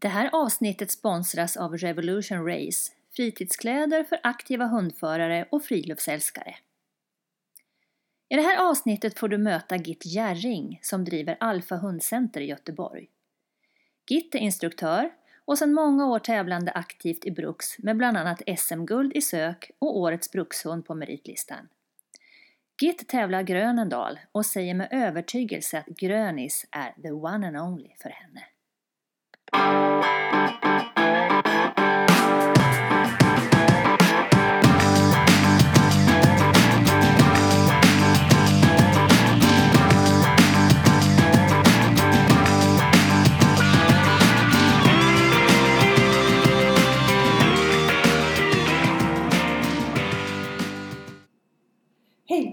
Det här avsnittet sponsras av Revolution Race, fritidskläder för aktiva hundförare och friluftsälskare. I det här avsnittet får du möta Git Järring som driver Alfa Hundcenter i Göteborg. Git är instruktör och sedan många år tävlande aktivt i Bruks med bland annat SM-guld i sök och Årets Brukshund på meritlistan. Git tävlar Grönendal och säger med övertygelse att Grönis är the one and only för henne. Hej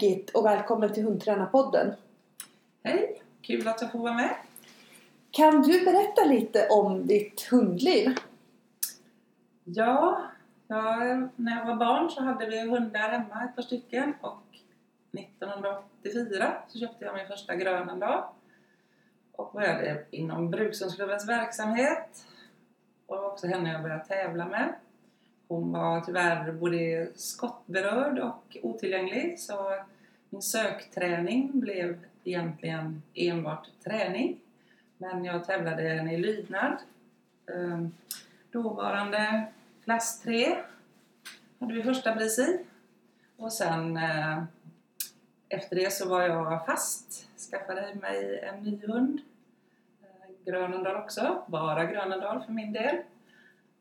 Git och välkommen till Hundtränarpodden. Hej! Kul att jag får vara med. Kan du berätta lite om ditt hundliv? Ja, jag, när jag var barn så hade vi hundar hemma, ett par stycken. Och 1984 så köpte jag min första Grönendal. Och började inom Brukshundsklubbens verksamhet. Och det var också henne jag började tävla med. Hon var tyvärr både skottberörd och otillgänglig så min sökträning blev egentligen enbart träning. Men jag tävlade henne i lydnad. Ehm, dåvarande klass 3 hade vi första pris i. Och sen eh, efter det så var jag fast. Skaffade mig en ny hund. Eh, Grönendal också. Bara Grönendal för min del.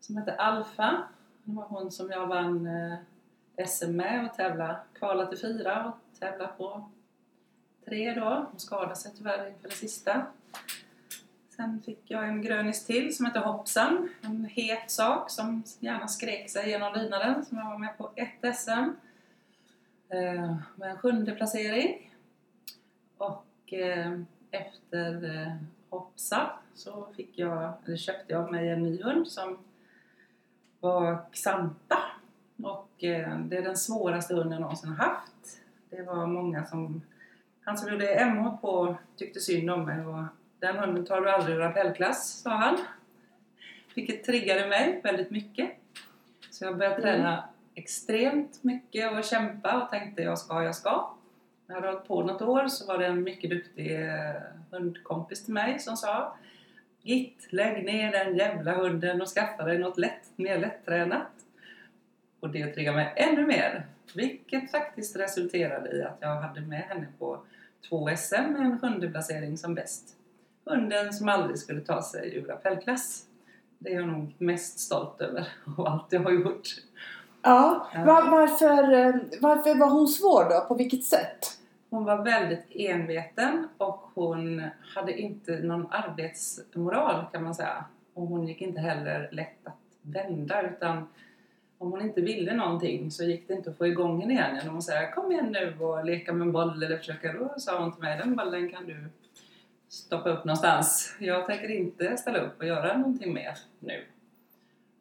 Som hette Alfa. Det var hon som jag vann eh, SM med och tävla, kvala till fyra och tävla på tre då. Hon skadade sig tyvärr inför det sista. Sen fick jag en grönis till som hette Hoppsan. En het sak som gärna skrek sig genom lydnaden som jag var med på ett SM. Eh, med en sjunde placering. Och eh, efter eh, Hoppsan så fick jag, eller köpte jag mig en ny hund som var Xanta. Och eh, det är den svåraste hunden jag någonsin har haft. Det var många som... Han som gjorde MH på tyckte synd om mig och den hunden tar du aldrig ur appellklass, sa han. Vilket triggade mig väldigt mycket. Så jag började träna mm. extremt mycket och kämpa och tänkte jag ska, jag ska. När jag hade hållit på något år så var det en mycket duktig eh, hundkompis till mig som sa Gitt, lägg ner den jävla hunden och skaffa dig något lätt, mer lättränat. Och det triggade mig ännu mer. Vilket faktiskt resulterade i att jag hade med henne på två SM med en sjunde placering som bäst. Hunden som aldrig skulle ta sig ur appellklass. Det är jag nog mest stolt över av allt jag har gjort. Ja, var, varför, eh, varför var hon svår då? På vilket sätt? Hon var väldigt enveten och hon hade inte någon arbetsmoral kan man säga. Och hon gick inte heller lätt att vända utan om hon inte ville någonting så gick det inte att få igång henne igen. Om hon säger kom igen nu och leka med en boll eller försöka då sa hon till mig den bollen kan du stoppa upp någonstans. Jag tänker inte ställa upp och göra någonting mer nu.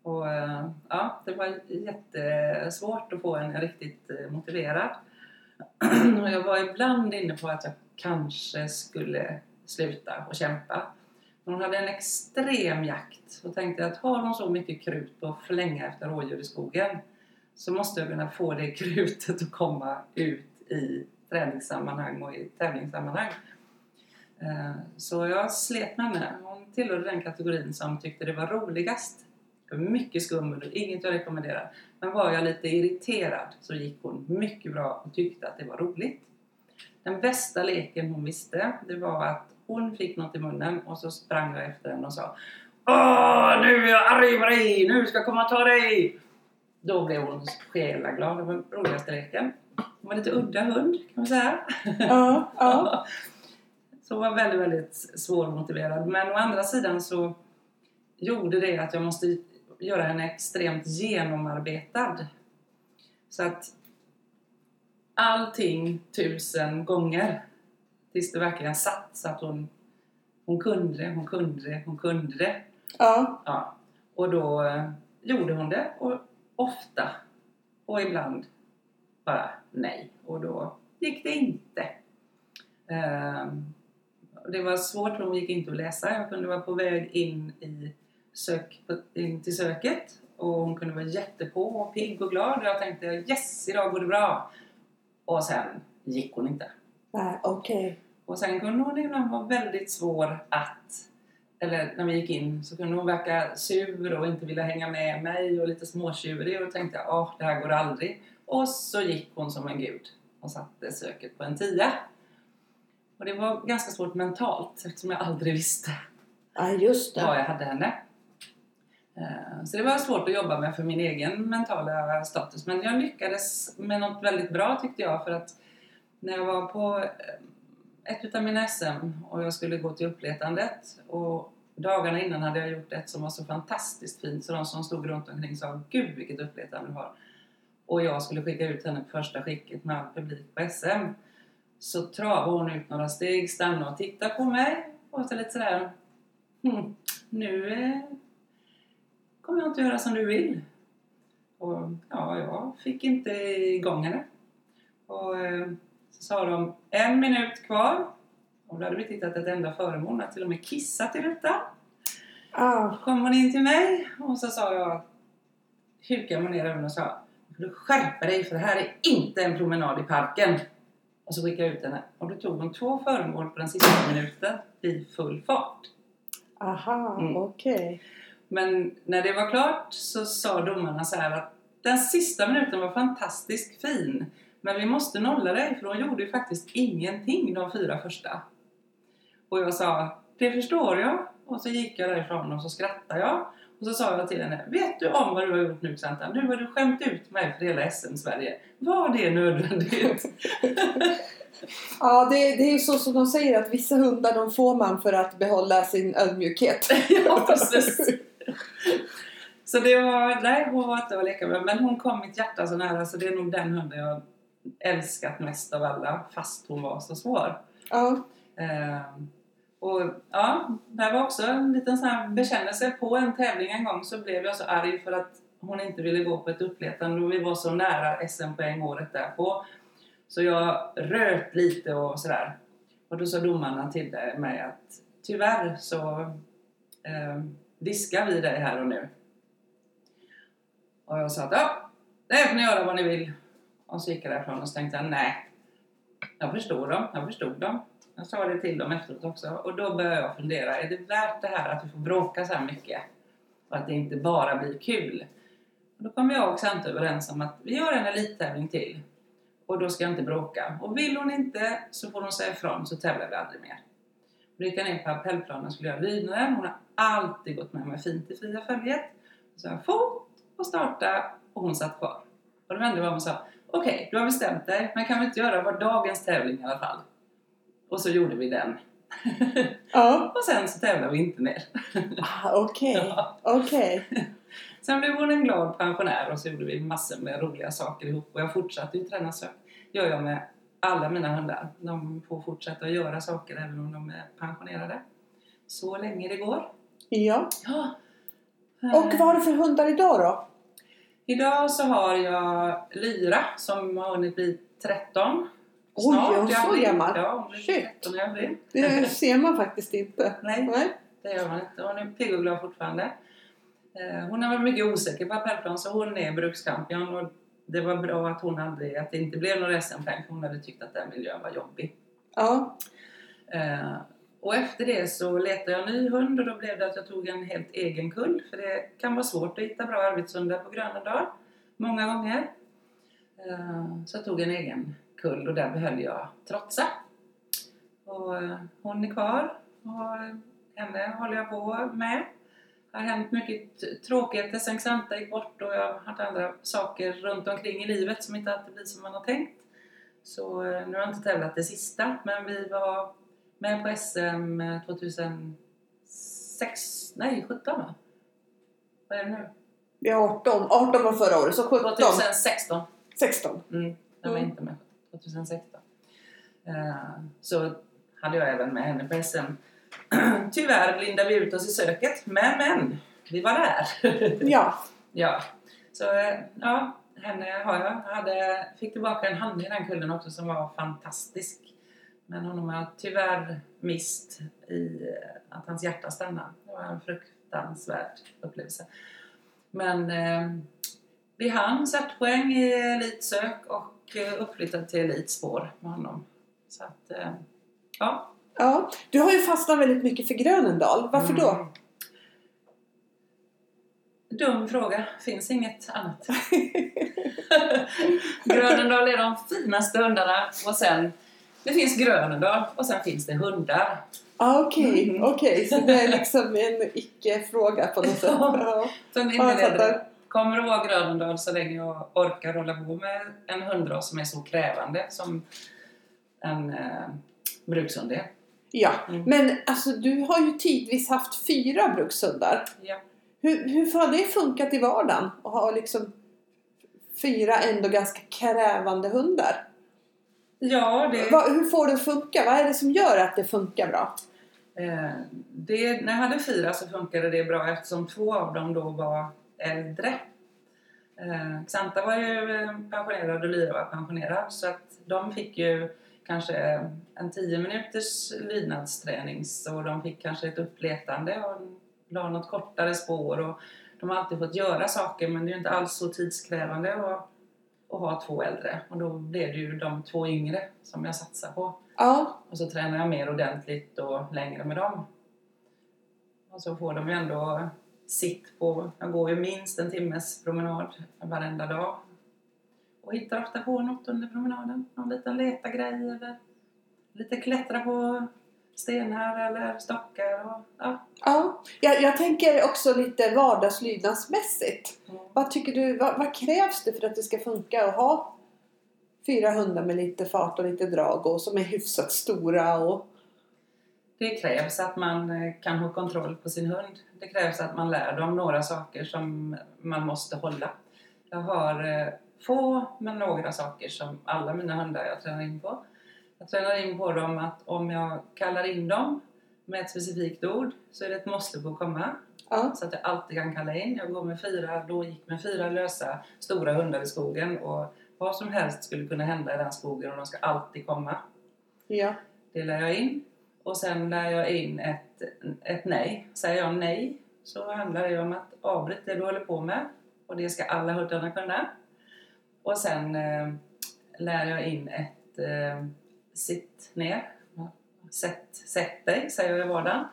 Och eh, ja, det var jättesvårt att få henne riktigt eh, motiverad. Och jag var ibland inne på att jag kanske skulle sluta och kämpa. Men hon hade en extrem jakt och tänkte att har hon så mycket krut på att flänga efter rådjur i skogen så måste jag kunna få det krutet att komma ut i träningssammanhang och i tävlingssammanhang. Eh, så jag slet med henne. Hon tillhörde den kategorin som tyckte det var roligast. Mycket skummel, inget jag rekommenderar. Men var jag lite irriterad så gick hon mycket bra och tyckte att det var roligt. Den bästa leken hon visste, det var att hon fick något i munnen och så sprang jag efter henne och sa Åh, nu är jag arg på dig! Nu ska jag komma och ta dig! Då blev hon själaglad. Det var den roligaste leken. Hon var lite udda hund kan man säga. Ja, ja. Så var väldigt, väldigt svårmotiverad. Men å andra sidan så gjorde det att jag måste göra henne extremt genomarbetad. Så att allting tusen gånger tills det verkligen satt så att hon, hon kunde det, hon kunde det, hon kunde det. Ja. ja. Och då eh, gjorde hon det och ofta och ibland bara nej och då gick det inte. Um, det var svårt för hon gick inte att läsa. Jag kunde vara på väg in i sök in till söket och hon kunde vara jättepå och pigg och glad och jag tänkte yes, idag går det bra. Och sen gick hon inte. Nej, okej. Och sen kunde hon ibland vara väldigt svår att, eller när vi gick in så kunde hon verka sur och inte vilja hänga med mig och lite småtjurig och då tänkte jag åh, det här går aldrig. Och så gick hon som en gud och satte söket på en tia. Och det var ganska svårt mentalt eftersom jag aldrig visste Ja, just var det. jag hade henne. Eh, Så det var svårt att jobba med för min egen mentala status. Men jag lyckades med något väldigt bra tyckte jag. För att när jag var på eh, ett utav mina SM och jag skulle gå till uppletandet och dagarna innan hade jag gjort ett som var så fantastiskt fint så de som stod runt omkring sa Gud vilket uppletande du har. Och jag skulle skicka ut henne på första skicket med all publik på SM. Så travade hon ut några steg, stannade och tittade på mig och så lite sådär hmm, nu eh, kommer jag inte göra som du vill. Och ja, jag fick inte igång henne. Och eh, så sa de en minut kvar. Och då hade vi tittat ett enda föremål, till och med kissat i rutan. Då kom hon in till mig och så sa jag, hukade mig ner över och sa "Nu får du skärpa dig för det här är inte en promenad i parken. Och så skickade jag ut henne. Och då tog hon två föremål på den sista minuten i full fart. aha, Mm. okej. Men när det var klart så sa domarna så här att den sista minuten var fantastiskt fin. Men vi måste nolla dig för hon gjorde ju faktiskt ingenting de fyra första. Och jag sa, det förstår jag. Och så gick jag därifrån och så skrattade jag. Och så sa jag till henne, vet du om vad du har gjort nu Xantan? Nu har du skämt ut mig för hela SM-Sverige. Var det nödvändigt? Ja, det, det är ju så som de säger att vissa hundar de får man för att behålla sin ödmjukhet. ja, precis. Så det var, nej hon var inte att leka med. Men hon kom mitt hjärta så nära så det är nog den hunden jag älskat mest av alla. Fast hon var så svår. Ja, Ehm, och ja, det var också en liten sån här bekännelse. På en tävling en gång så blev jag så arg för att hon inte ville gå på ett uppletande och vi var så nära SM-poäng året därpå. Så jag röt lite och sådär. Och då sa domarna till mig att tyvärr så eh, diskar vi dig här och nu. Och jag sa att ja, det får ni göra vad ni vill. Och så gick jag därifrån och så tänkte jag nej, jag förstår dem, jag förstod dem. Jag sa det till dem efteråt också och då började jag fundera, är det värt det här att vi får bråka så här mycket? Och att det inte bara blir kul? Och då kom jag och Santa överens om att vi gör en elittävling till och då ska jag inte bråka. Och vill hon inte så får hon säga ifrån så tävlar vi aldrig mer. Då gick jag ner på appellplanen och skulle göra lydnaden. Hon har alltid gått med mig fint i fria följet. Så jag fot och starta och hon satt kvar. Och då vände jag mig om och sa Okej, du har bestämt dig, men kan vi inte göra var dagens tävling i alla fall? Och så gjorde vi den. ja. och sen så tävlade vi inte mer. Ah, okej. Ja. Okej. Sen blev hon en glad pensionär och så gjorde vi massor med roliga saker ihop. Och jag fortsatte ju träna så gör jag med alla mina hundar. De får fortsätta att göra saker även om de är pensionerade. Så länge det går. Ja. Ja. Och vad har du för hundar idag då? Idag så har jag Lyra som har hunnit bli 13. Oj, är hon så gammal? Ja, hon blir Shit. 13 i april. Det ser man faktiskt inte. Nej, Nej. det gör man inte. Hon är pigg och glad fortfarande. Eh, Hon har varit mycket osäker på appellplan så hon är brukskampion och det var bra att hon aldrig, att det inte blev någon SM-poäng för hon hade tyckt att den miljön var jobbig. Ja. Eh, Och efter det så letade jag ny hund och då blev det att jag tog en helt egen kull för det kan vara svårt att hitta bra arbetshundar på Grönendal många gånger. Eh, Så jag tog en egen kull och där behöll jag Trotsa. Och eh, hon är kvar och henne håller jag på med. Det har hänt mycket t- tråkigheter sen Xanta gick bort och jag har haft andra saker runt omkring i livet som inte alltid blir som man har tänkt. Så eh, nu har jag inte tävlat det sista men vi var med på SM 2006, nej 17 va? Vad är det nu? Vi är 18. 18 var förra året, så 17. 2016. 16. Mm, jag var Mm. inte med 2016. Eh, så hade jag även med henne på SM. Tyvärr blindade vi ut oss i söket, men men, vi var där. Ja. ja, så eh, ja, henne har jag. jag hade, fick tillbaka en hand i den kullen också som var fantastisk. Men honom har jag tyvärr mist i eh, att hans hjärta stannade. Det var en fruktansvärd upplevelse. Men vi hann certpoäng i elitsök och eh, uppflyttad till elitspår med honom. Så att, eh, ja. Ja, du har ju fastnat väldigt mycket för Grönendal. Varför då? Mm. Dum fråga. Finns inget annat. Grönendal är de finaste hundarna och sen det finns Grönendal och sen finns det hundar. Ah, Okej, Mm. okej. Så det är liksom en icke-fråga på något sätt. Ja, För min Ja, kommer att vara Grönendal så länge jag orkar hålla på med en hundras som är så krävande som en eh, brukshund är. ja. Mm. men alltså du har ju tidvis haft fyra brukshundar. Ja. Hur, hur har det funkat i vardagen? Att ha liksom fyra ändå ganska krävande hundar. Ja, det, Vad- hur får det att funka? Vad är det som gör att det funkar bra? eh, det, när jag hade fyra så funkade det bra eftersom två av dem då var äldre. Eh, Xanta var ju eh, pensionerad och Lyra var pensionerad så att de fick ju kanske en 10 minuters lydnadsträning så de fick kanske ett uppletande och la något kortare spår och de har alltid fått göra saker men det är ju inte alls så tidskrävande att, att ha två äldre och då blev det ju de två yngre som jag satsar på. Ja, Och så tränar jag mer ordentligt och längre med dem. Och så får de ju ändå sitt på, jag går ju minst en timmes promenad varenda dag. Och hittar ofta på något under promenaden. Någon liten leta grej eller lite klättra på stenar eller stockar. Och, ja. ja. Jag, jag tänker också lite vardagslydnadsmässigt. Vad tycker du, vad, vad krävs det för att det ska funka att ha fyra hundar med lite fart och lite drag och som är hyfsat stora och Det krävs att man eh, kan ha kontroll på sin hund. Det krävs att man lär dem några saker som man måste hålla. Jag har eh, få men några saker som alla mina hundar jag tränar in på. Jag tränar in på dem att om jag kallar in dem med ett specifikt ord så är det ett måste få komma. ja, Så att jag alltid kan kalla in. Jag går med fyra, då gick med fyra lösa stora hundar i skogen och vad som helst skulle kunna hända i den skogen och de ska alltid komma. ja, Det lär jag in. Och sen lär jag in ett, ett nej. Säger jag nej så handlar det om att avbryta det du håller på med. Och det ska alla hundarna kunna. Och sen eh, lär jag in ett eh, sitt ner. Sätt, sätt dig, säger jag i vardagen.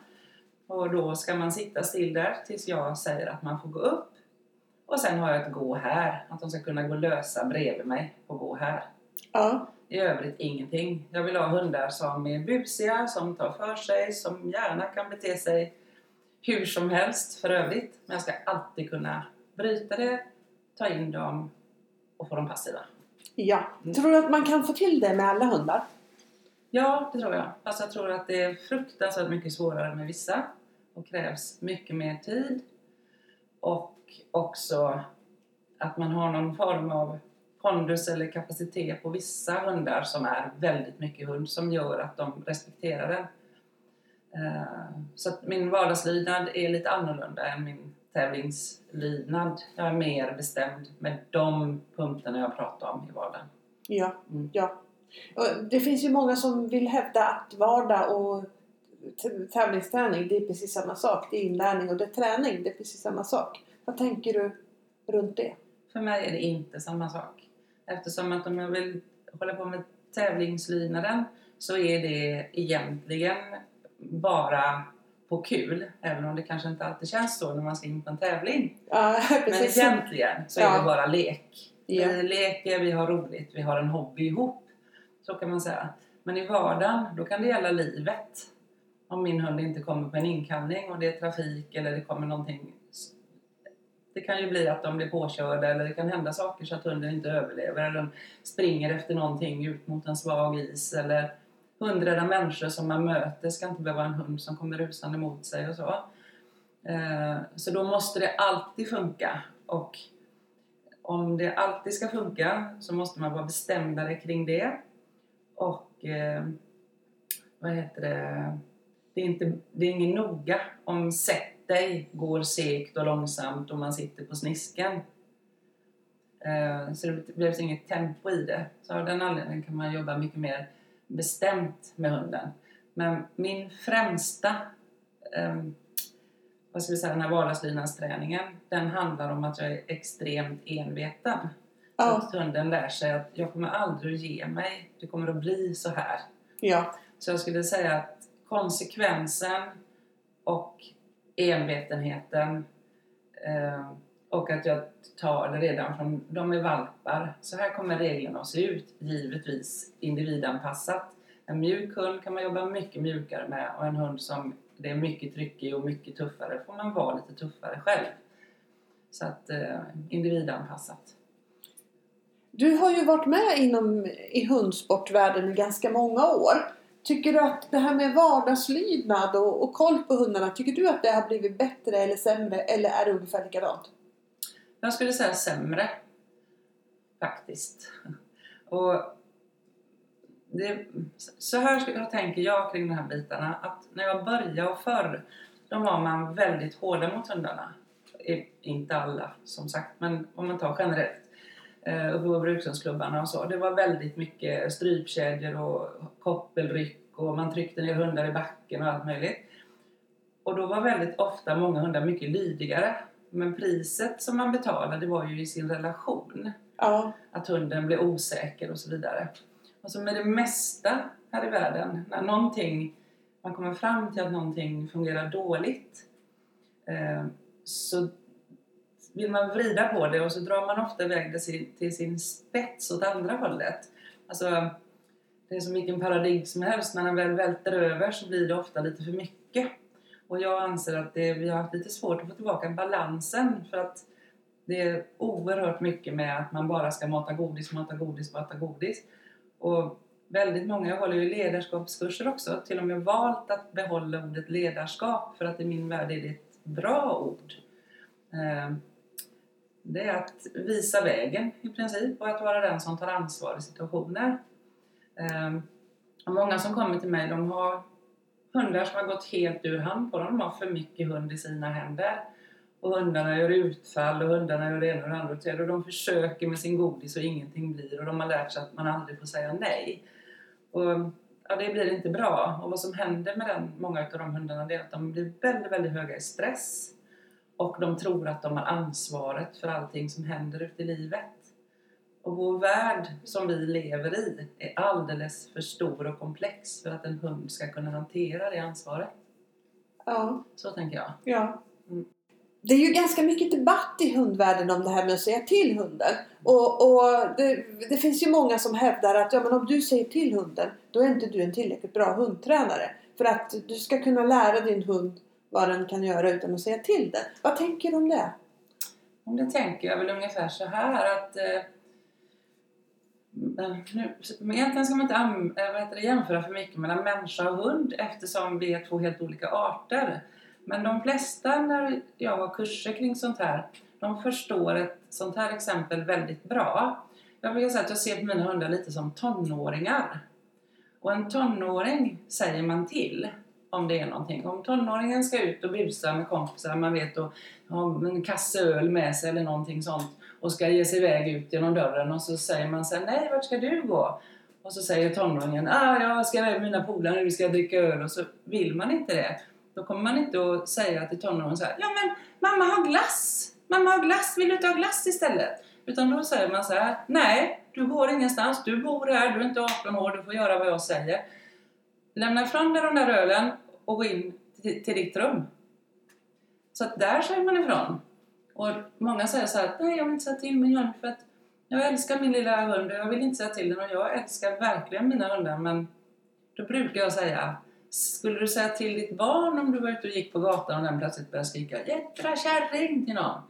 Och då ska man sitta still där tills jag säger att man får gå upp. Och sen har jag ett gå här. Att de ska kunna gå lösa bredvid mig och gå här. ja, i övrigt ingenting. Jag vill ha hundar som är busiga, som tar för sig, som gärna kan bete sig hur som helst för övrigt. Men jag ska alltid kunna bryta det, ta in dem och få dem passiva. ja. Mm. Tror du att man kan få till det med alla hundar? Ja, det tror jag. Fast jag tror att det är fruktansvärt mycket svårare med vissa och krävs mycket mer tid. Och också att man har någon form av pondus eller kapacitet på vissa hundar som är väldigt mycket hund som gör att de respekterar den. Eh, Så att min vardagslydnad är lite annorlunda än min tävlingslydnad. Jag är mer bestämd med de punkterna jag pratar om i vardagen. Ja, Mm. ja. Det finns ju många som vill hävda att vardag och tävlingsträning det är precis samma sak. Det är inlärning och det är träning. Det är precis samma sak. Vad tänker du runt det? För mig är det inte samma sak. Eftersom att om jag vill hålla på med tävlingslydnaden så är det egentligen bara på kul. Även om det kanske inte alltid känns så när man ska in på en tävling. Ja, Men egentligen så är Ja. det bara lek. Ja. Vi leker, vi har roligt, vi har en hobby ihop. Så kan man säga. Men i vardagen, då kan det gälla livet. Om min hund inte kommer på en inkallning och det är trafik eller det kommer någonting. Det kan ju bli att de blir påkörda eller det kan hända saker så att hunden inte överlever. Eller de springer efter någonting ut mot en svag is. Eller hundrädda människor som man möter ska inte behöva en hund som kommer rusande mot sig och så. Eh, så då måste det alltid funka. Och om det alltid ska funka så måste man vara bestämdare kring det. Och eh, vad heter det? Det är, inte, det är ingen noga om sätt dig går segt och långsamt och man sitter på snisken. Eh, så det behövs inget tempo i det. Så av den anledningen kan man jobba mycket mer bestämt med hunden. Men min främsta eh, vad ska vi säga, den här vardagslydnadsträningen, den handlar om att jag är extremt enveten. Så att hunden lär sig att jag kommer aldrig att ge mig, det kommer att bli så här. Ja. Så jag skulle säga att konsekvensen och envetenheten eh, och att jag tar det redan från de är valpar. Så här kommer reglerna att se ut, givetvis individanpassat. En mjuk hund kan man jobba mycket mjukare med och en hund som det är mycket tryck i och mycket tuffare får man vara lite tuffare själv. Så att eh, individanpassat. Du har ju varit med inom, i hundsportvärlden i ganska många år. Tycker du att det här med vardagslydnad och, och koll på hundarna, tycker du att det har blivit bättre eller sämre eller är det ungefär likadant? Jag skulle säga sämre. Faktiskt. Och det, så här jag tänker jag kring de här bitarna. Att när jag började och förr, då var man väldigt hårda mot hundarna. Inte alla som sagt, men om man tar generellt. Eh, Uppe på brukshundsklubbarna och så. Det var väldigt mycket strypkedjor och koppelryck och man tryckte ner hundar i backen och allt möjligt. Och då var väldigt ofta många hundar mycket lydigare. Men priset som man betalade var ju i sin relation. Ja. Att hunden blev osäker och så vidare. Och så med det mesta här i världen, när någonting, man kommer fram till att någonting fungerar dåligt eh, så vill man vrida på det och så drar man ofta iväg det till sin spets åt andra hållet. Alltså, det är som vilken paradigm som helst, när den väl välter över så blir det ofta lite för mycket. Och jag anser att det, vi har haft lite svårt att få tillbaka balansen för att det är oerhört mycket med att man bara ska mata godis, mata godis, mata godis. Och väldigt många, jag håller ju ledarskapskurser också, till och med valt att behålla ordet ledarskap för att i min värld är det ett bra ord. Ehm, det är att visa vägen i princip och att vara den som tar ansvar i situationer. Ehm, och många som kommer till mig, de har hundar som har gått helt ur hand på dem. De har för mycket hund i sina händer. Och hundarna gör utfall och hundarna gör det ena och det andra och tredje. Och de försöker med sin godis och ingenting blir. Och de har lärt sig att man aldrig får säga nej. Och ja, det blir inte bra. Och vad som händer med den, många av de hundarna det är att de blir väldigt, väldigt höga i stress. Och de tror att de har ansvaret för allting som händer ute i livet. Och vår värld som vi lever i är alldeles för stor och komplex för att en hund ska kunna hantera det ansvaret. Ja. Så tänker jag. ja. Mm. Det är ju ganska mycket debatt i hundvärlden om det här med att säga till hunden. Och, och det, det finns ju många som hävdar att ja, men om du säger till hunden, då är inte du en tillräckligt bra hundtränare. För att du ska kunna lära din hund vad den kan göra utan att säga till den. Vad tänker du om det? Om det tänker jag väl ungefär så här att eh, nu, men egentligen ska man inte am, eh, vad heter det, jämföra för mycket mellan människa och hund eftersom vi är två helt olika arter. Men de flesta när jag har kurser kring sånt här, de förstår ett sånt här exempel väldigt bra. Jag brukar säga att jag ser på mina hundar lite som tonåringar. Och en tonåring säger man till om det är någonting. Om tonåringen ska ut och busa med kompisar, man vet, och har en kasse öl med sig eller någonting sånt och ska ge sig iväg ut genom dörren och så säger man så här, nej vart ska du gå? Och så säger tonåringen, ah, jag ska iväg med mina polare nu, vi ska dricka öl och så vill man inte det. Då kommer man inte att säga till tonåringen så här, ja men mamma har glass! Mamma har glass, vill du inte ha glass istället? Utan då säger man så här, nej du går ingenstans, du bor här, du är inte 18 år, du får göra vad jag säger. Lämna ifrån dig den där ölen och gå in till, till ditt rum. Så att där säger man ifrån. Och många säger så här, att, nej jag vill inte säga till min hund för att jag älskar min lilla hund och jag vill inte säga till den och jag älskar verkligen mina hundar men då brukar jag säga skulle du säga till ditt barn om du var ute och gick på gatan och den plötsligt började skrika Jädra kärring till någon?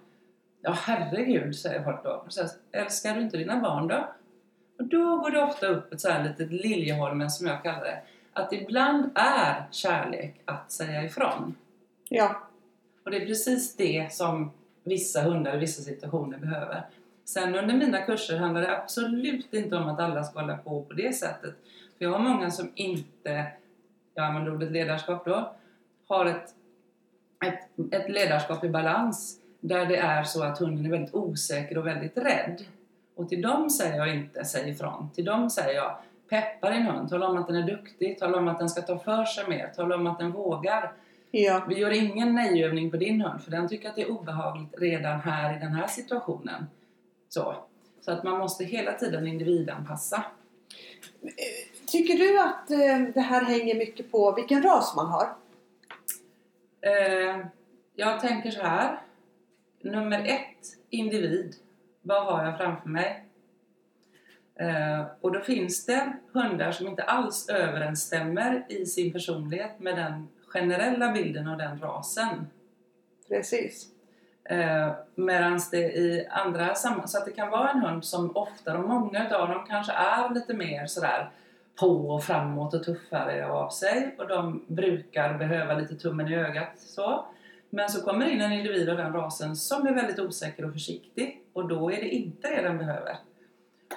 Ja herregud, säger folk då. Så här, Älskar du inte dina barn då? Och då går det ofta upp ett så här litet Liljeholmen som jag kallar det. Att ibland är kärlek att säga ifrån. Ja. Och det är precis det som vissa hundar i vissa situationer behöver. Sen under mina kurser handlar det absolut inte om att alla ska hålla på på det sättet. För jag har många som inte, jag använder ordet ledarskap då, har ett, ett, ett ledarskap i balans där det är så att hunden är väldigt osäker och väldigt rädd. Och till dem säger jag inte säg ifrån. Till dem säger jag peppa din hund, tala om att den är duktig, tala om att den ska ta för sig mer, tala om att den vågar. Ja. Vi gör ingen nejövning på din hund för den tycker att det är obehagligt redan här i den här situationen. Så, så att man måste hela tiden individanpassa. Tycker du att eh, det här hänger mycket på vilken ras man har? Eh, jag tänker så här. Nummer ett, individ. Vad har jag framför mig? Eh, och då finns det hundar som inte alls överensstämmer i sin personlighet med den generella bilden av den rasen. Precis. Eh, Medan det i andra sammanhang, så att det kan vara en hund som ofta, och många av dem kanske är lite mer sådär på och framåt och tuffare av sig och de brukar behöva lite tummen i ögat så. Men så kommer in en individ av den rasen som är väldigt osäker och försiktig och då är det inte det den behöver.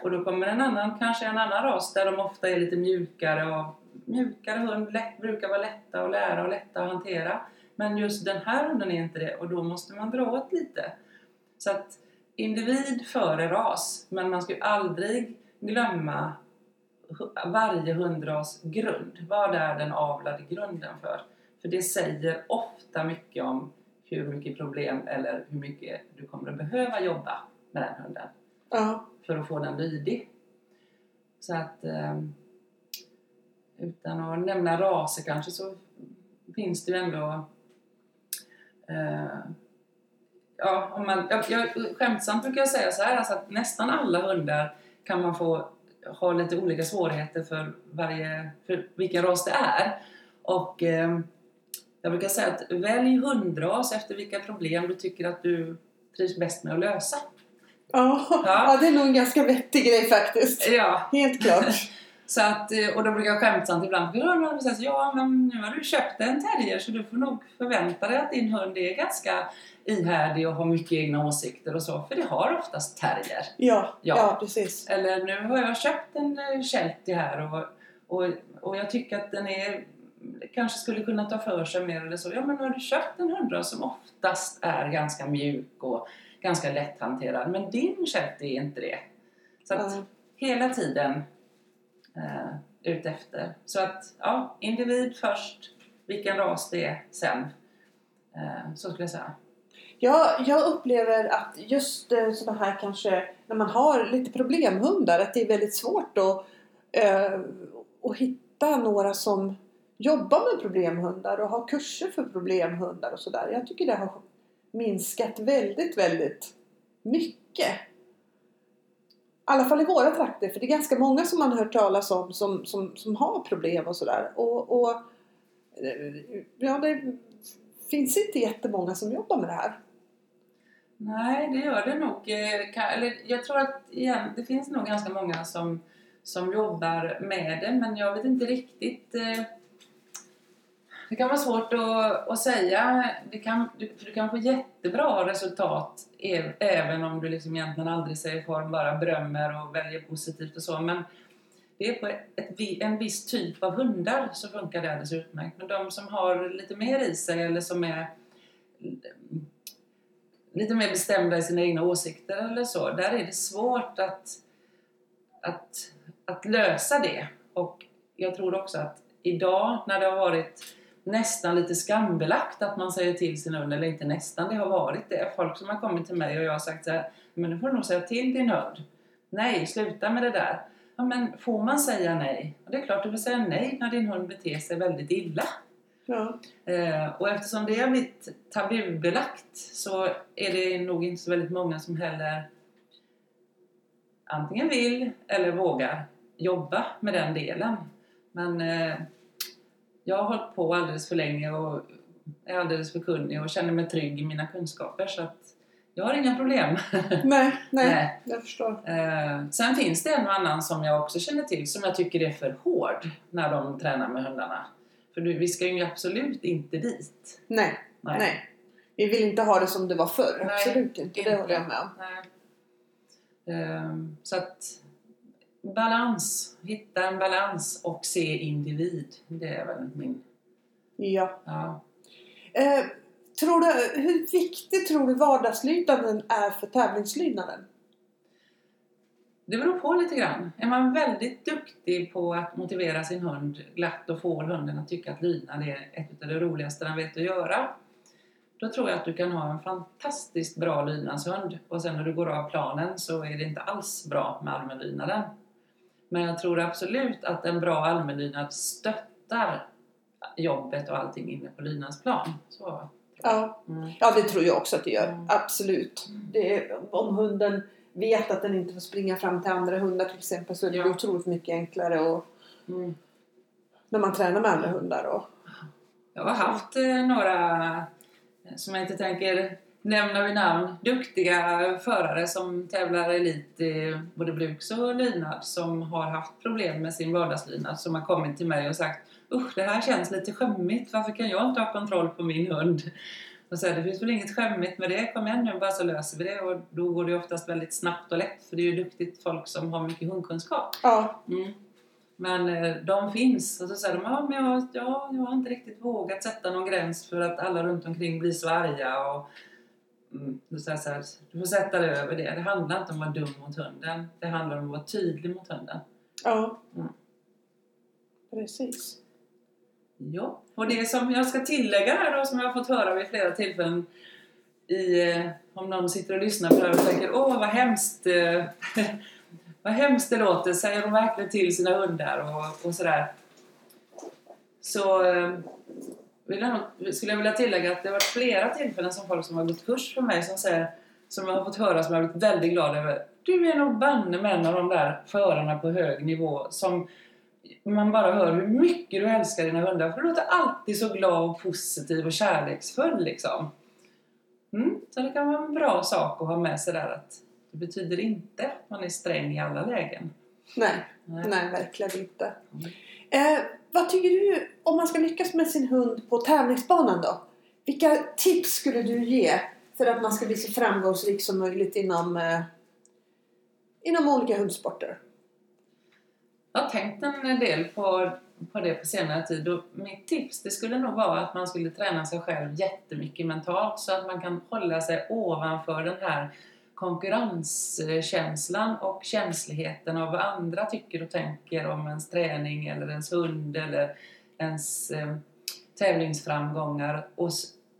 Och då kommer en annan, kanske en annan ras där de ofta är lite mjukare och mjukare hund lätt, brukar vara lätta att lära och lätta att hantera. Men just den här hunden är inte det och då måste man dra åt lite. Så att individ före ras, men man ska ju aldrig glömma varje hundras grund. Vad är den avlade grunden för? För det säger ofta mycket om hur mycket problem eller hur mycket du kommer att behöva jobba med den hunden Ja för att få den lydig. Så att eh, utan att nämna raser kanske så finns det ju ändå eh, ja, om man, jag, jag, skämtsamt brukar jag säga så här alltså att nästan alla hundar kan man få ha lite olika svårigheter för, varje, för vilken ras det är. Och eh, jag brukar säga att välj hundras efter vilka problem du tycker att du trivs bäst med att lösa. Ja. Ja. ja, det är nog en ganska vettig grej faktiskt. Ja, Helt klart. Så att, eh, och då brukar jag skämtsamt ibland någon säger ja men nu har du köpt en terrier så du får nog förvänta dig att din hund är ganska ihärdig och har mycket egna åsikter och så. För det har oftast terrier. Ja, ja. Ja. precis. Eller nu har jag köpt en eh, sheltie här och, och, och jag tycker att den är kanske skulle kunna ta för sig mer eller så. Ja men nu har du köpt en hundras som oftast är ganska mjuk och ganska lätthanterad. Men din sheltie är inte det. Så att Ja. hela tiden eh, ut efter. Så att ja, individ först, vilken ras det är sen. Eh, så skulle jag säga. Ja, jag upplever att just eh, sådana här kanske när man har lite problemhundar att det är väldigt svårt att, eh, att hitta några som jobbar med problemhundar och har kurser för problemhundar och sådär. Jag tycker det har minskat väldigt, väldigt mycket. I alla fall i våra trakter, för det är ganska många som man har hört talas om som, som, som har problem och sådär. Och, och eh, ja, det finns inte jättemånga som jobbar med det här. Nej, det gör det nog. Eh, eller jag tror att igen, det finns nog ganska många som, som jobbar med det, men jag vet inte riktigt. Eh, det kan vara svårt att, att säga. Det kan, du, du kan få jättebra resultat även om du liksom egentligen aldrig säger form, bara berömmer och väljer positivt och så. Men det är på ett, en viss typ av hundar så funkar det alldeles utmärkt. Men de som har lite mer i sig eller som är lite mer bestämda i sina egna åsikter eller så, där är det svårt att, att, att lösa det. Och jag tror också att idag när det har varit nästan lite skambelagt att man säger till sin hund, eller inte nästan, det har varit det. Folk som har kommit till mig och jag har sagt så här, men nu får du nog säga till din hund. Nej, sluta med det där. Ja, men får man säga nej? Och det är klart du får säga nej när din hund beter sig väldigt illa. Ja. Eh, och eftersom det har blivit tabubelagt så är det nog inte så väldigt många som heller antingen vill eller vågar jobba med den delen. Men eh, jag har hållit på alldeles för länge och är alldeles för kunnig och känner mig trygg i mina kunskaper så att jag har inga problem. Nej, nej, Nej. jag förstår. Eh, sen finns det en och annan som jag också känner till som jag tycker är för hård när de tränar med hundarna. För du, vi ska ju absolut inte dit. Nej, nej. Vi vill inte ha det som det var förr. Nej, Absolut inte. Det inte. håller jag med om. Nej. Ehm, så att balans, hitta en balans och se individ. Det är väl min... Ja. Ja. Eh, tror du, hur viktig tror du vardagslydnaden är för tävlingslydnaden? Det beror på lite grann. Är man väldigt duktig på att motivera sin hund glatt och får hunden att tycka att lydnad är ett av det roligaste den vet att göra. Då tror jag att du kan ha en fantastiskt bra lydnadshund och sen när du går av planen så är det inte alls bra med allmänlydnaden. Men jag tror absolut att en bra allmänlydnad stöttar jobbet och allting inne på lydnadsplan. Så. Ja. Mm. ja, det tror jag också att det gör. Mm. Absolut. Det är, om hunden vet att den inte får springa fram till andra hundar till exempel så är det Ja. otroligt mycket enklare och, Mm. när man tränar med andra hundar. Och, Jag har haft eh, några, som jag inte tänker nämna vid namn, duktiga förare som tävlar elit i både bruks och lydnad som har haft problem med sin vardagslydnad som har kommit till mig och sagt Usch, det här känns lite skämmigt. Varför kan jag inte ha kontroll på min hund? Och så här, det finns väl inget skämmigt med det. Kom igen nu, bara så löser vi det. Och då går det oftast väldigt snabbt och lätt. För det är ju duktigt folk som har mycket hundkunskap. ja, Mm. Men eh, de finns. Och så säger de, ja, men jag, ja, jag har inte riktigt vågat sätta någon gräns för att alla runt omkring blir så arga. Och, mm, säger jag så här, du får sätta dig över det. Det handlar inte om att vara dum mot hunden. Det handlar om att vara tydlig mot hunden. ja. Mm. Precis. Ja. Och det som jag ska tillägga här då, som jag har fått höra vid flera tillfällen i, eh, om någon sitter och lyssnar på det här och tänker, åh vad hemskt, eh, vad hemskt det låter, säger de verkligen till sina hundar och, och sådär. Så skulle jag vilja tillägga att det har varit flera tillfällen som folk som har gått kurs för mig som säger, som jag har fått höra som jag har blivit väldigt glad över. Du är nog banne med en av de där förarna på hög nivå som man bara hör hur mycket du älskar dina hundar. För du låter alltid så glad och positiv och kärleksfull liksom. Mm, så det kan vara en bra sak att ha med sig där att det betyder inte att man är sträng i alla lägen. Nej, Nej. nej verkligen inte. Mm. Eh, vad tycker du om man ska lyckas med sin hund på tävlingsbanan då? Vilka tips skulle du ge för att man ska bli så framgångsrik som möjligt inom, eh, inom olika hundsporter? Jag har tänkt en del på, på det på senare tid och mitt tips det skulle nog vara att man skulle träna sig själv jättemycket mentalt så att man kan hålla sig ovanför den här konkurrenskänslan och känsligheten av vad andra tycker och tänker om ens träning eller ens hund eller ens eh, tävlingsframgångar och,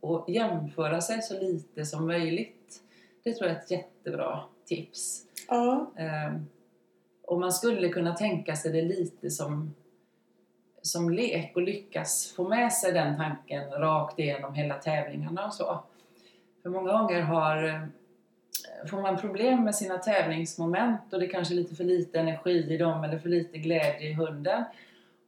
och jämföra sig så lite som möjligt. Det tror jag är ett jättebra tips. Ja. Ehm, och man skulle kunna tänka sig det lite som, som lek och lyckas få med sig den tanken rakt igenom hela tävlingarna och så. För många gånger har, eh, får man problem med sina tävlingsmoment och det kanske är lite för lite energi i dem eller för lite glädje i hunden.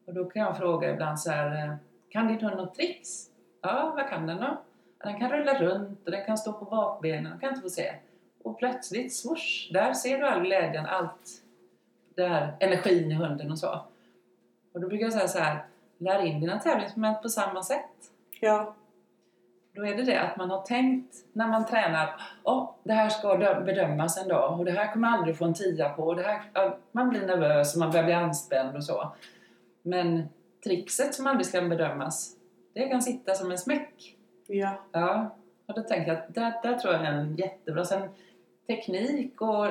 Och då kan jag fråga ibland så här, eh, kan din hund något tricks? Ja, vad kan den då? Den kan rulla runt och den kan stå på bakbenen den kan inte få se. Och plötsligt, swoosh, där ser du all glädjen, allt det här energin i hunden och så. Och då brukar jag säga så här, lär in dina tävlingsmoment på samma sätt. Ja. Då är det det att man har tänkt när man tränar, åh, det här ska dö- bedömas en dag och det här kommer jag aldrig få en tia på. Och det här, man blir nervös och man börjar bli anspänd och så. Men trickset som aldrig ska bedömas, det kan sitta som en smäck. Ja. Ja, och då tänker jag att där, där tror jag är en jättebra. Sen teknik och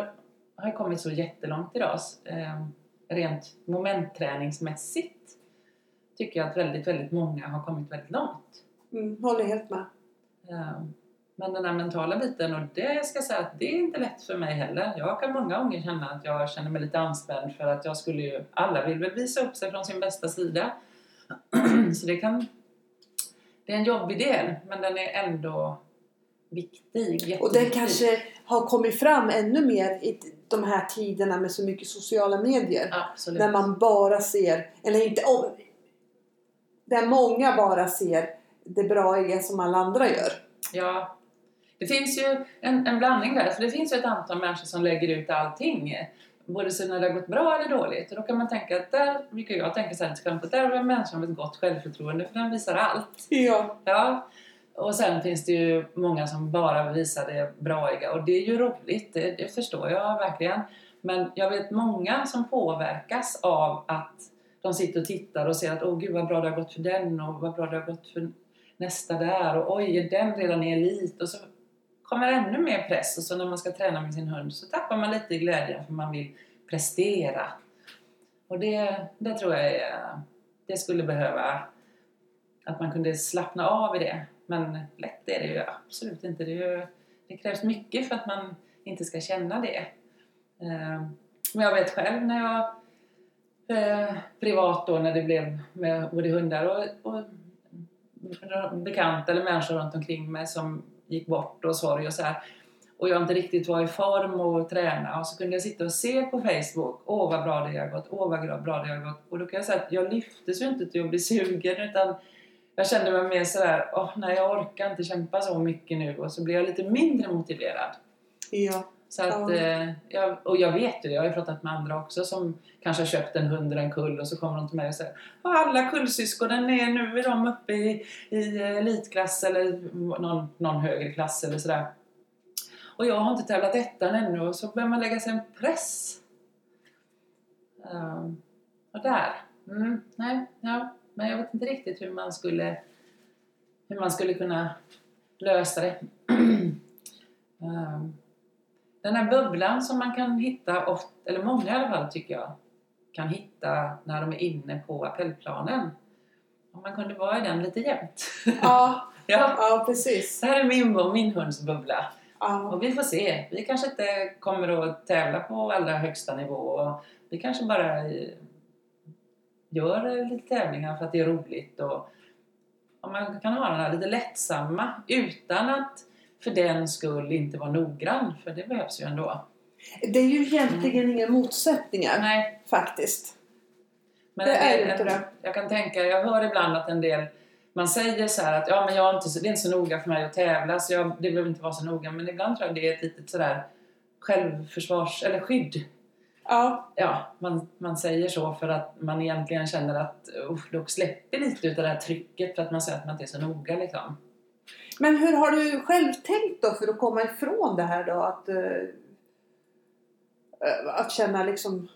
har kommit så jättelångt idag. Eh, rent momentträningsmässigt tycker jag att väldigt, väldigt många har kommit väldigt långt. Mm, håller helt med. Eh, men den här mentala biten, och det ska jag säga att det är inte lätt för mig heller. Jag kan många gånger känna att jag känner mig lite anspänd för att jag skulle ju, alla vill väl visa upp sig från sin bästa sida. Så det kan, det är en jobbig del, men den är ändå viktig. Och jätteviktig. kanske har kommit fram ännu mer i de här tiderna med så mycket sociala medier. Absolut. När man bara ser, eller inte om, där många bara ser det braiga som alla andra gör. Ja. Det finns ju en, en blandning där, för det finns ju ett antal människor som lägger ut allting. Både så när det har gått bra eller dåligt. Och då kan man tänka att där, vilket jag tänker så här till skämtet, där har vi en människa med ett gott självförtroende för den visar allt. Ja. Ja. Och sen finns det ju många som bara visar det braiga och det är ju roligt, det, det förstår jag verkligen. Men jag vet många som påverkas av att de sitter och tittar och ser att åh gud vad bra det har gått för den och vad bra det har gått för nästa där och oj är den redan i elit och så kommer ännu mer press och så när man ska träna med sin hund så tappar man lite i glädjen för man vill prestera. Och det, det tror jag är, det skulle behöva att man kunde slappna av i det. Men lätt är det ju absolut inte. Det, ju, det krävs mycket för att man inte ska känna det. Ehm, men jag vet själv när jag eh, privat då när det blev med både hundar och, och bekanta eller människor runt omkring mig som gick bort och sorg och så här. Och jag inte riktigt var i form och träna och så kunde jag sitta och se på Facebook. Åh vad bra det har gått, åh vad bra det har gått. Och då kan jag säga att jag lyftes ju inte till att bli sugen utan jag kände mig mer sådär, åh nej jag orkar inte kämpa så mycket nu och så blev jag lite mindre motiverad. Ja. Så att, eh, jag, och jag vet ju, jag har ju pratat med andra också som kanske har köpt en hund eller en kull och så kommer de till mig och säger "Ja, alla kullsyskonen är nu är de uppe i, i elitklass eller någon, någon högre klass eller sådär. Och jag har inte tävlat ettan ännu och så börjar man lägga sig en press. Ehm, och där, mm, nej, ja, men jag vet inte riktigt hur man skulle hur man skulle kunna lösa det. Ehm, den här bubblan som man kan hitta, ofta, eller många i alla fall tycker jag, kan hitta när de är inne på appellplanen. Om man kunde vara i den lite jämt. Ja, ja, ja precis. det här är min, och min hunds bubbla. Ja. Och vi får se. Vi kanske inte kommer att tävla på allra högsta nivå. Vi kanske bara eh, gör lite tävlingar för att det är roligt. Och, och man kan ha den här lite lättsamma utan att för den skull inte vara noggrann. För det behövs ju ändå. Det är ju egentligen inga motsättningar Nej, faktiskt. men Det är ju inte det. Jag kan tänka, jag hör ibland att en del man säger så här att ja, men jag är inte, så- det är inte så noga för mig att tävla så jag, det behöver inte vara så noga. Men ibland tror jag det är ett litet sådär självförsvars eller skydd. Ja, Ja, man, man säger så för att man egentligen känner att usch, då släpper lite utav det här trycket för att man säger att man inte är så noga liksom men hur har du själv tänkt då för att komma ifrån det här då? Att, eh, att känna liksom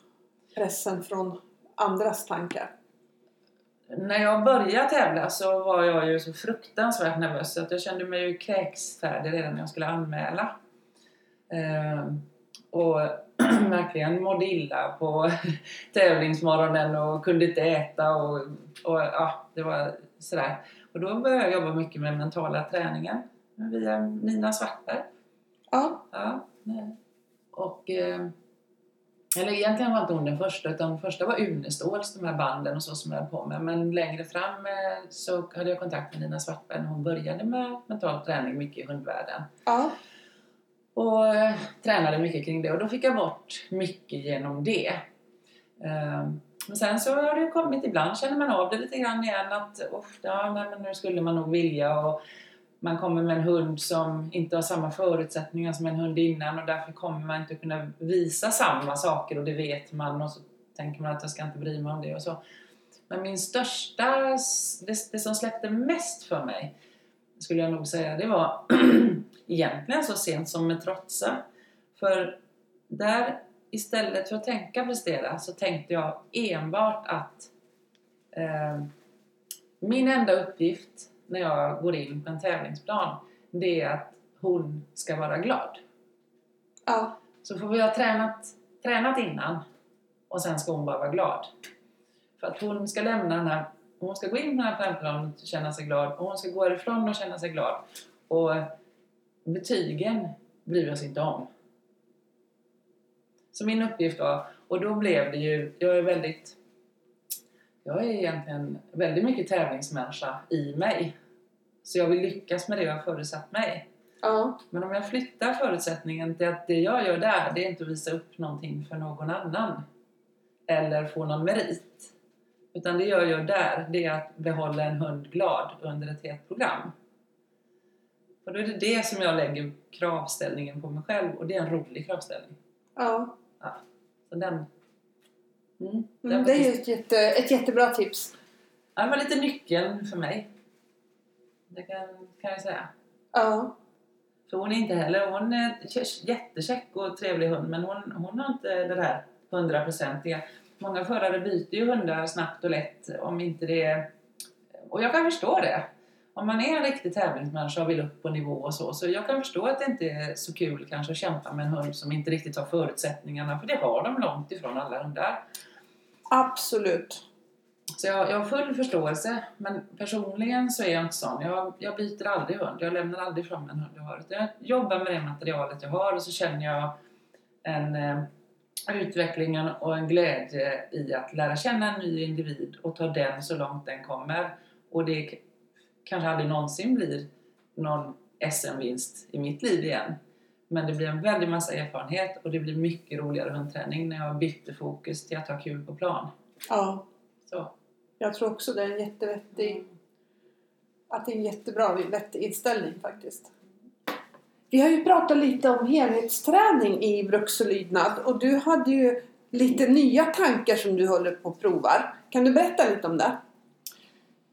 pressen från andras tankar. När jag började tävla så var jag ju så fruktansvärt nervös så att jag kände mig ju kräksfärdig redan när jag skulle anmäla. Eh, och verkligen mådde illa på tävlingsmorgonen och kunde inte äta och, och ja, det var sådär. Och då började jag jobba mycket med mentala träningen via Nina Svartberg. Ja, Ja, nej. och... Eh, eller egentligen var inte hon den första, utan den första var Uneståls, de här banden och så som jag höll på med. Men längre fram eh, så hade jag kontakt med Nina Svartberg när hon började med mental träning mycket i hundvärlden. ja, Och eh, tränade mycket kring det och då fick jag bort mycket genom det. Eh, men sen så har det kommit, ibland känner man av det lite grann igen att uff, ja, nej, men nu skulle man nog vilja och man kommer med en hund som inte har samma förutsättningar som en hund innan och därför kommer man inte kunna visa samma saker och det vet man och så tänker man att jag ska inte bry mig om det och så. Men min största, det, det som släppte mest för mig skulle jag nog säga, det var egentligen så sent som med Trotsa. För där istället för att tänka prestera så tänkte jag enbart att eh, min enda uppgift när jag går in på en tävlingsplan det är att hon ska vara glad. ja, Så får vi ha tränat, tränat innan och sen ska hon bara vara glad. För att hon ska lämna den här, hon ska gå in på den här tävlingsplanen och känna sig glad och hon ska gå ifrån och känna sig glad. Och betygen bryr vi oss inte om. Så min uppgift var, och då blev det ju, jag är väldigt, jag är egentligen väldigt mycket tävlingsmänniska i mig. Så jag vill lyckas med det jag har förutsatt mig. ja, Men om jag flyttar förutsättningen till att det jag gör där, det är inte att visa upp någonting för någon annan. Eller få någon merit. Utan det jag gör där, det är att behålla en hund glad under ett helt program. Och då är det det som jag lägger kravställningen på mig själv och det är en rolig kravställning. ja. Så den... Mm, den Mm, det är ju ett, jätte, ett jättebra tips. ja, det var lite nyckeln för mig. Det kan, kan jag säga. Ja, För hon är inte heller, hon är jättekäck och trevlig hund men hon, hon har inte det där hundraprocentiga. Många förare byter ju hundar snabbt och lätt om inte det. Och jag kan förstå det. Om man är en riktig tävlingsmänniska och vill upp på nivå och så, så jag kan förstå att det inte är så kul kanske att kämpa med en hund som inte riktigt har förutsättningarna, för det har de långt ifrån alla hundar. Absolut. Så jag, jag har full förståelse, men personligen så är jag inte sån. Jag, jag byter aldrig hund, jag lämnar aldrig fram en hund jag har. Jag jobbar med det materialet jag har och så känner jag en eh, utveckling och en glädje i att lära känna en ny individ och ta den så långt den kommer. Och det kanske aldrig någonsin blir någon SM-vinst i mitt liv igen. Men det blir en väldig massa erfarenhet och det blir mycket roligare hundträning när jag bytte fokus till att ha kul på plan. Ja, Så. jag tror också det är en jättevettig, att det är en jättebra, vettig inställning faktiskt. Vi har ju pratat lite om helhetsträning i bruksolydnad och du hade ju lite nya tankar som du håller på att provar. Kan du berätta lite om det?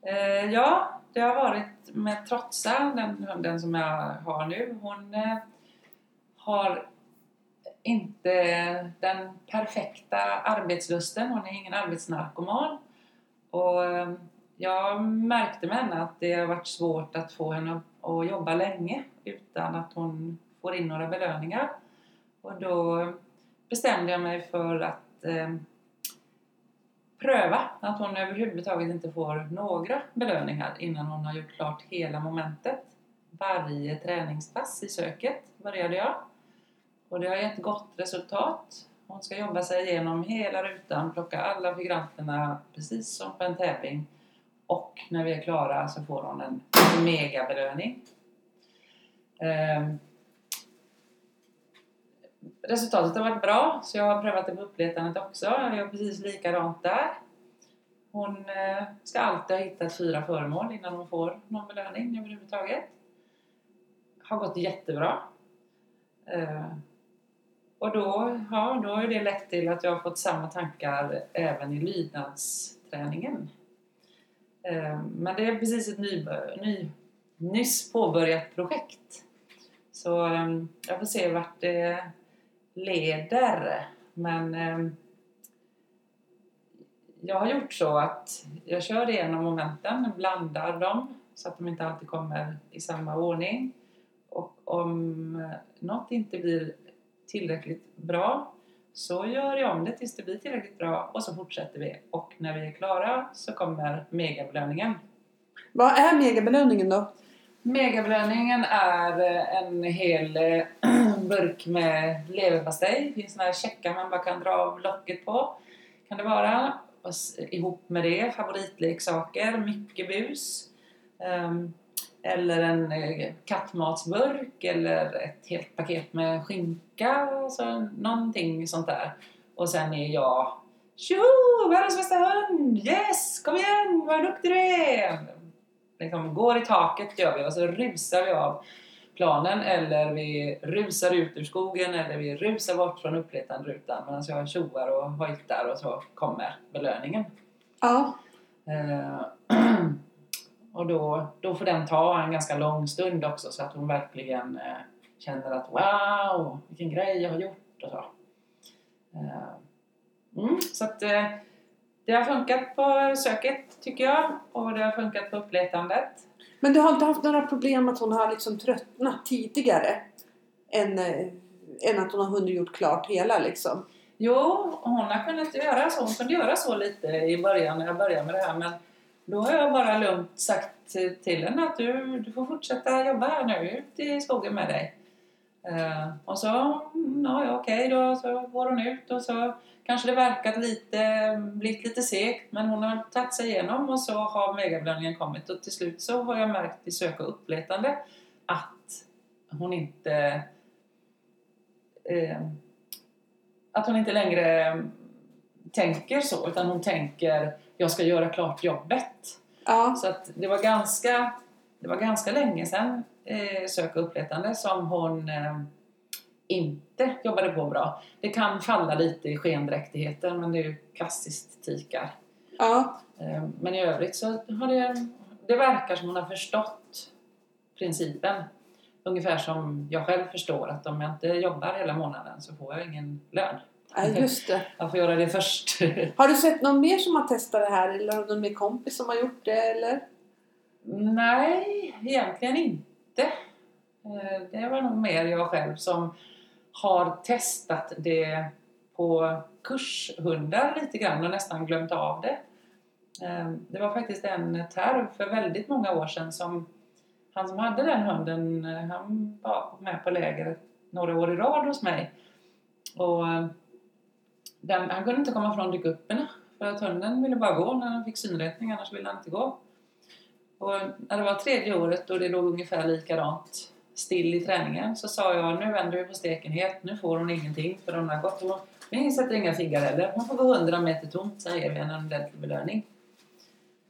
Eh, ja, det har varit med Trotsa, den hunden som jag har nu. Hon eh, har inte den perfekta arbetslusten. Hon är ingen arbetsnarkoman. Och eh, jag märkte med henne att det har varit svårt att få henne att jobba länge utan att hon får in några belöningar. Och då bestämde jag mig för att eh, pröva att hon överhuvudtaget inte får några belöningar innan hon har gjort klart hela momentet. Varje träningspass i söket började jag. Och det har gett gott resultat. Hon ska jobba sig igenom hela rutan, plocka alla figuranterna precis som på en tävling. Och när vi är klara så får hon en megabelöning. Ehm, Resultatet har varit bra, så jag har prövat det på uppletandet också. Jag gör precis likadant där. Hon eh, ska alltid ha hittat fyra föremål innan hon får någon belöning överhuvudtaget. Har gått jättebra. Eh, och då, ja, då har ju det lett till att jag har fått samma tankar även i lydnadsträningen. Eh, men det är precis ett ny, ny, nyss påbörjat projekt. Så jag får se vart det leder. Men eh, jag har gjort så att jag kör igenom momenten, blandar dem så att de inte alltid kommer i samma ordning. Och om något inte blir tillräckligt bra så gör jag om det tills det blir tillräckligt bra och så fortsätter vi. Och när vi är klara så kommer megabelöningen. Vad är megabelöningen då? Megabelöningen är en hel burk med leverpastej. Det finns såna här checkar man bara kan dra av locket på. Kan det vara. Och ihop med det favoritleksaker, mycket bus. Um, eller en eh, kattmatsburk eller ett helt paket med skinka. Alltså någonting sånt där. Och sen är jag Tjoho! Världens bästa hund! Yes! Kom igen! Vad duktig du är! liksom går i taket gör vi och så rusar vi av planen eller vi rusar ut ur skogen eller vi rusar bort från uppletanderutan medan jag tjoar och hojtar och så kommer belöningen. Ja. Eh, och då, då får den ta en ganska lång stund också så att hon verkligen eh, känner att wow, vilken grej jag har gjort och så. Eh, mm, så att eh, det har funkat på söket tycker jag och det har funkat på uppletandet. Men du har inte haft några problem att hon har liksom tröttnat tidigare? Än, eh, än att hon har hunnit gjort klart hela liksom? Jo, hon har kunnat göra så. Hon kunde göra så lite i början när jag började med det här. Men då har jag bara lugnt sagt till henne att du, du får fortsätta jobba här nu, ut i skogen med dig. Eh, och så, ja, okej okay då, så går hon ut och så kanske det verkat lite, blivit lite segt men hon har tagit sig igenom och så har megabelöningen kommit och till slut så har jag märkt i sök och uppletande att hon inte eh, att hon inte längre tänker så utan hon tänker jag ska göra klart jobbet. Ja. Så att det var ganska, det var ganska länge sedan eh, sök och uppletande som hon eh, inte jobbade på bra. Det kan falla lite i skendräktigheten men det är ju klassiskt tikar. Ja. Eh, men i övrigt så har det, det verkar som hon har förstått principen. Ungefär som jag själv förstår att om jag inte jobbar hela månaden så får jag ingen lön. ja, just det. Jag får göra det först. Har du sett någon mer som har testat det här eller har du någon mer kompis som har gjort det eller? Nej, egentligen inte. Eh, Det var nog mer jag själv som har testat det på kurshundar lite grann och nästan glömt av det. Ehm, det var faktiskt en terv för väldigt många år sedan som han som hade den hunden, eh, han var med på läger några år i rad hos mig. Och eh, den, han kunde inte komma från dykupperna för att hunden ville bara gå när han fick synrättning, annars ville han inte gå. Och när det var tredje året och det låg ungefär likadant still i träningen så sa jag nu vänder vi på steken helt, nu får hon ingenting för hon har gått och vi sätter inga figgar heller. Hon får gå 100 meter tomt, så ger vi henne en ordentlig belöning.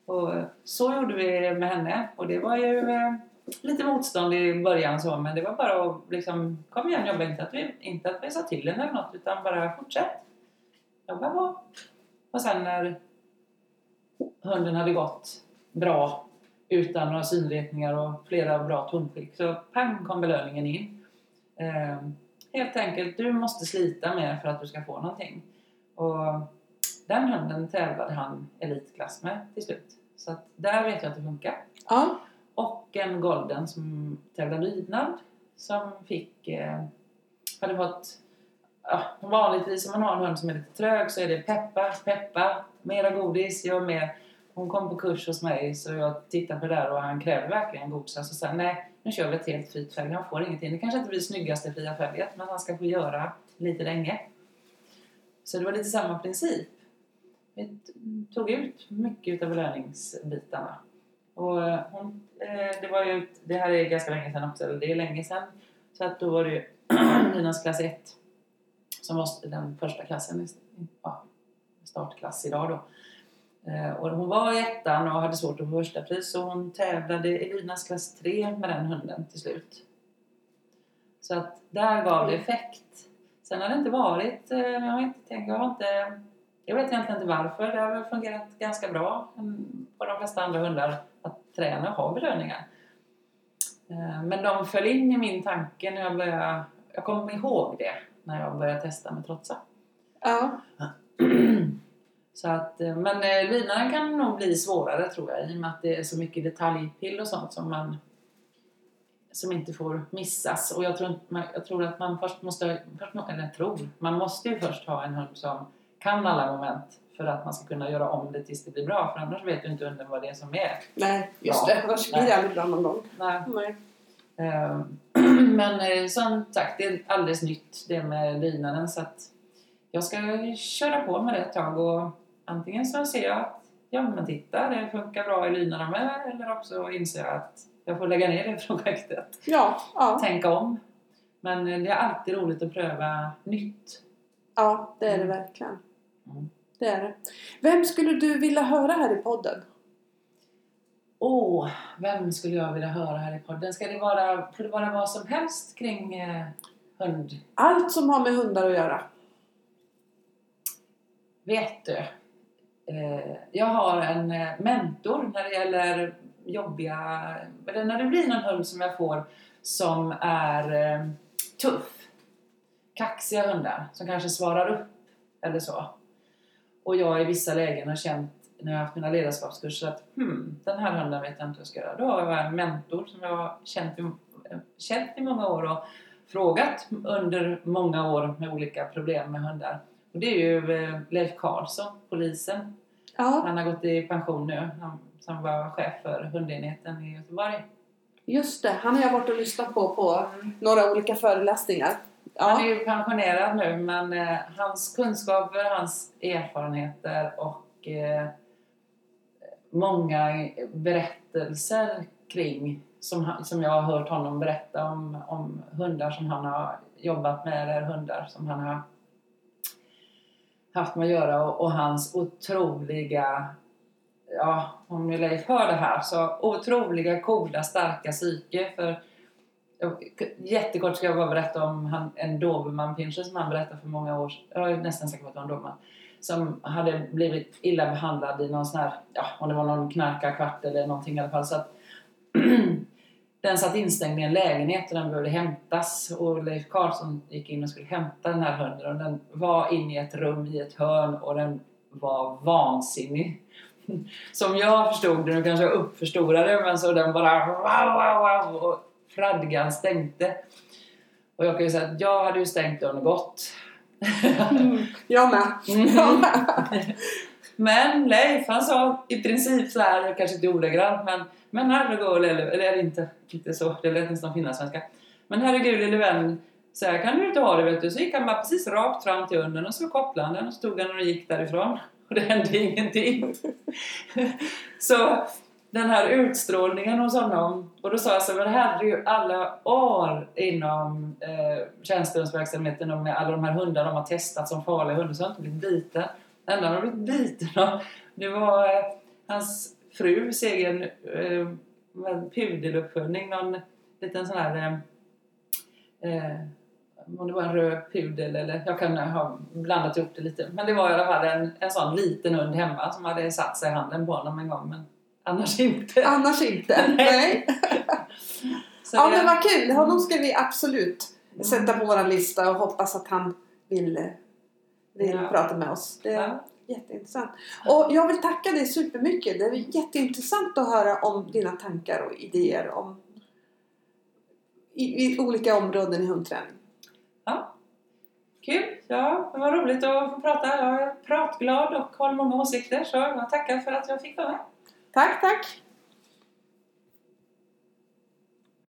Och eh, så gjorde vi med henne och det var ju eh, lite motstånd i början så men det var bara att liksom kom igen jobba inte att vi, inte att vi sa till henne eller något utan bara fortsätt. Jobba på. Och sen när hunden hade gått bra utan några synretningar och flera bra tonskick så pang kom belöningen in. Eh, helt enkelt, du måste slita mer för att du ska få någonting. Och den hunden tävlade han elitklass med till slut. Så att där vet jag att det funkar. Ja. Och en golden som tävlar lydnad som fick, eh, hade fått, ja, vanligtvis om man har en hund som är lite trög så är det peppa, peppa, mera godis, gör mer. Hon kom på kurs hos mig så jag tittade på det där och han krävde verkligen godis. Så sa nej nu kör vi ett helt fritt fälg, han får ingenting. Det kanske inte blir det snyggaste fria fälget, men han ska få göra lite länge. Så det var lite samma princip. Vi tog ut mycket av belöningsbitarna. Och hon, eh, det var ju, det här är ganska länge sedan också, eller det är länge sedan. Så att då var det ju Ninas klass 1 som var den första klassen, ja, startklass idag då. Eh, Och hon var i ettan och hade svårt att få första pris så hon tävlade i Linas klass 3 med den hunden till slut. Så att där gav det effekt. Sen har det inte varit, eh, jag har inte tänkt, jag har inte jag vet egentligen inte varför. Det har väl fungerat ganska bra mm, på de flesta andra hundar att träna och ha belöningar. Eh, Men de föll in i min tanke när jag började... Jag kommer ihåg det när jag började testa med trotsa. Ja. Så att, eh, men eh, lydnaden kan nog bli svårare tror jag i och med att det är så mycket detaljpill och sånt som man som inte får missas. Och jag tror, jag tror att man först måste, först, eller jag tror, man måste ju först ha en hund som kan alla moment för att man ska kunna göra om det tills det blir bra. För annars vet ju inte hunden vad det är som är. Nej, just Ja. det. Annars blir det aldrig bra någon gång. Nej. Nej. Eh, Men eh, som sagt, det är alldeles nytt det med lydnaden så att jag ska köra på med det ett tag och antingen så ser jag att ja men titta, det funkar bra i lydnaden med eller också inser jag att jag får lägga ner det projektet. Ja, ja, Tänka om. Men eh, det är alltid roligt att pröva nytt. ja, det är det Mm. verkligen. Mm. Det är det. Vem skulle du vilja höra här i podden? Åh, vem skulle jag vilja höra här i podden? Ska det vara, får det vara vad som helst kring eh, hund? Allt som har med hundar att göra. Vet du, Eh, jag har en eh, mentor när det gäller jobbiga, eller när det blir någon hund som jag får som är eh, tuff. Kaxiga hundar som kanske svarar upp eller så. Och jag i vissa lägen har känt när jag har haft mina ledarskapskurser att hmm, den här hunden vet jag inte hur jag ska göra. Då har jag en mentor som jag har känt i, känt i många år och frågat under många år med olika problem med hundar. Och det är ju eh, Leif Karlsson, polisen. Ja, Han har gått i pension nu, han, som var chef för hundenheten i Göteborg. just det. Han har jag varit och lyssnat på på några olika föreläsningar. Han är Ja, ju pensionerad nu men eh, hans kunskaper, hans erfarenheter och eh, många berättelser kring som, han, som jag har hört honom berätta om, om hundar som han har jobbat med eller hundar som han har haft med att göra och, och hans otroliga ja, om nu Leif hör det här så otroliga, coola, starka psyke för Jättekort ska jag bara berätta om han, en dobermannpinscher som han berättade för många år sedan. Jag är nästan säker på att det var en dobermann. Som hade blivit illa behandlad i någon sån här, ja om det var någon knarkarkvart eller någonting i alla fall. Så att den satt instängd i en lägenhet och den behövde hämtas. Och Leif Karlsson gick in och skulle hämta den här hunden. Och den var inne i ett rum i ett hörn och den var vansinnig. som jag förstod det, nu kanske jag uppförstorade men så den bara wow, wow, wow och fradgan stänkte. Och jag kan ju säga att jag hade ju stängt dörren och gått. Jag med. Mm. Men Leif han sa i princip så här, kanske inte ordagrant men Men herregud eller, eller inte, inte så, det lät nästan finlandssvenska. Men herregud lille vän, så här kan du inte ha det vet du. Så gick han bara precis rakt fram till hunden och så kopplade han den och så stod han och gick därifrån. Och det hände ingenting. så den här utstrålningen hos honom. Och då sa jag så men det här hade ju alla år inom eh, tjänstehundsverksamheten och med alla de här hundarna de har testat som farliga hundar så har inte blivit biten. Han har blivit biten av det var eh, hans frus egen eh, pudeluppfödning. Någon liten sån här eh, eh, om det var en röd pudel eller jag kan ha blandat ihop det lite. Men det var i alla fall en, en sån liten hund hemma som hade satt sig i handen på honom en gång. Men annars inte. Annars inte. Nej. Ja det- men vad kul. Honom ska vi absolut sätta på vår lista och hoppas att han vill, vill Ja. prata med oss. Det är Ja. jätteintressant. Och jag vill tacka dig supermycket. Det är jätteintressant att höra om dina tankar och idéer om i, i olika områden i hundträning. Ja. Kul! Ja, det var roligt att få prata. Jag är pratglad och har många åsikter så jag tackar för att jag fick vara med. Tack, tack!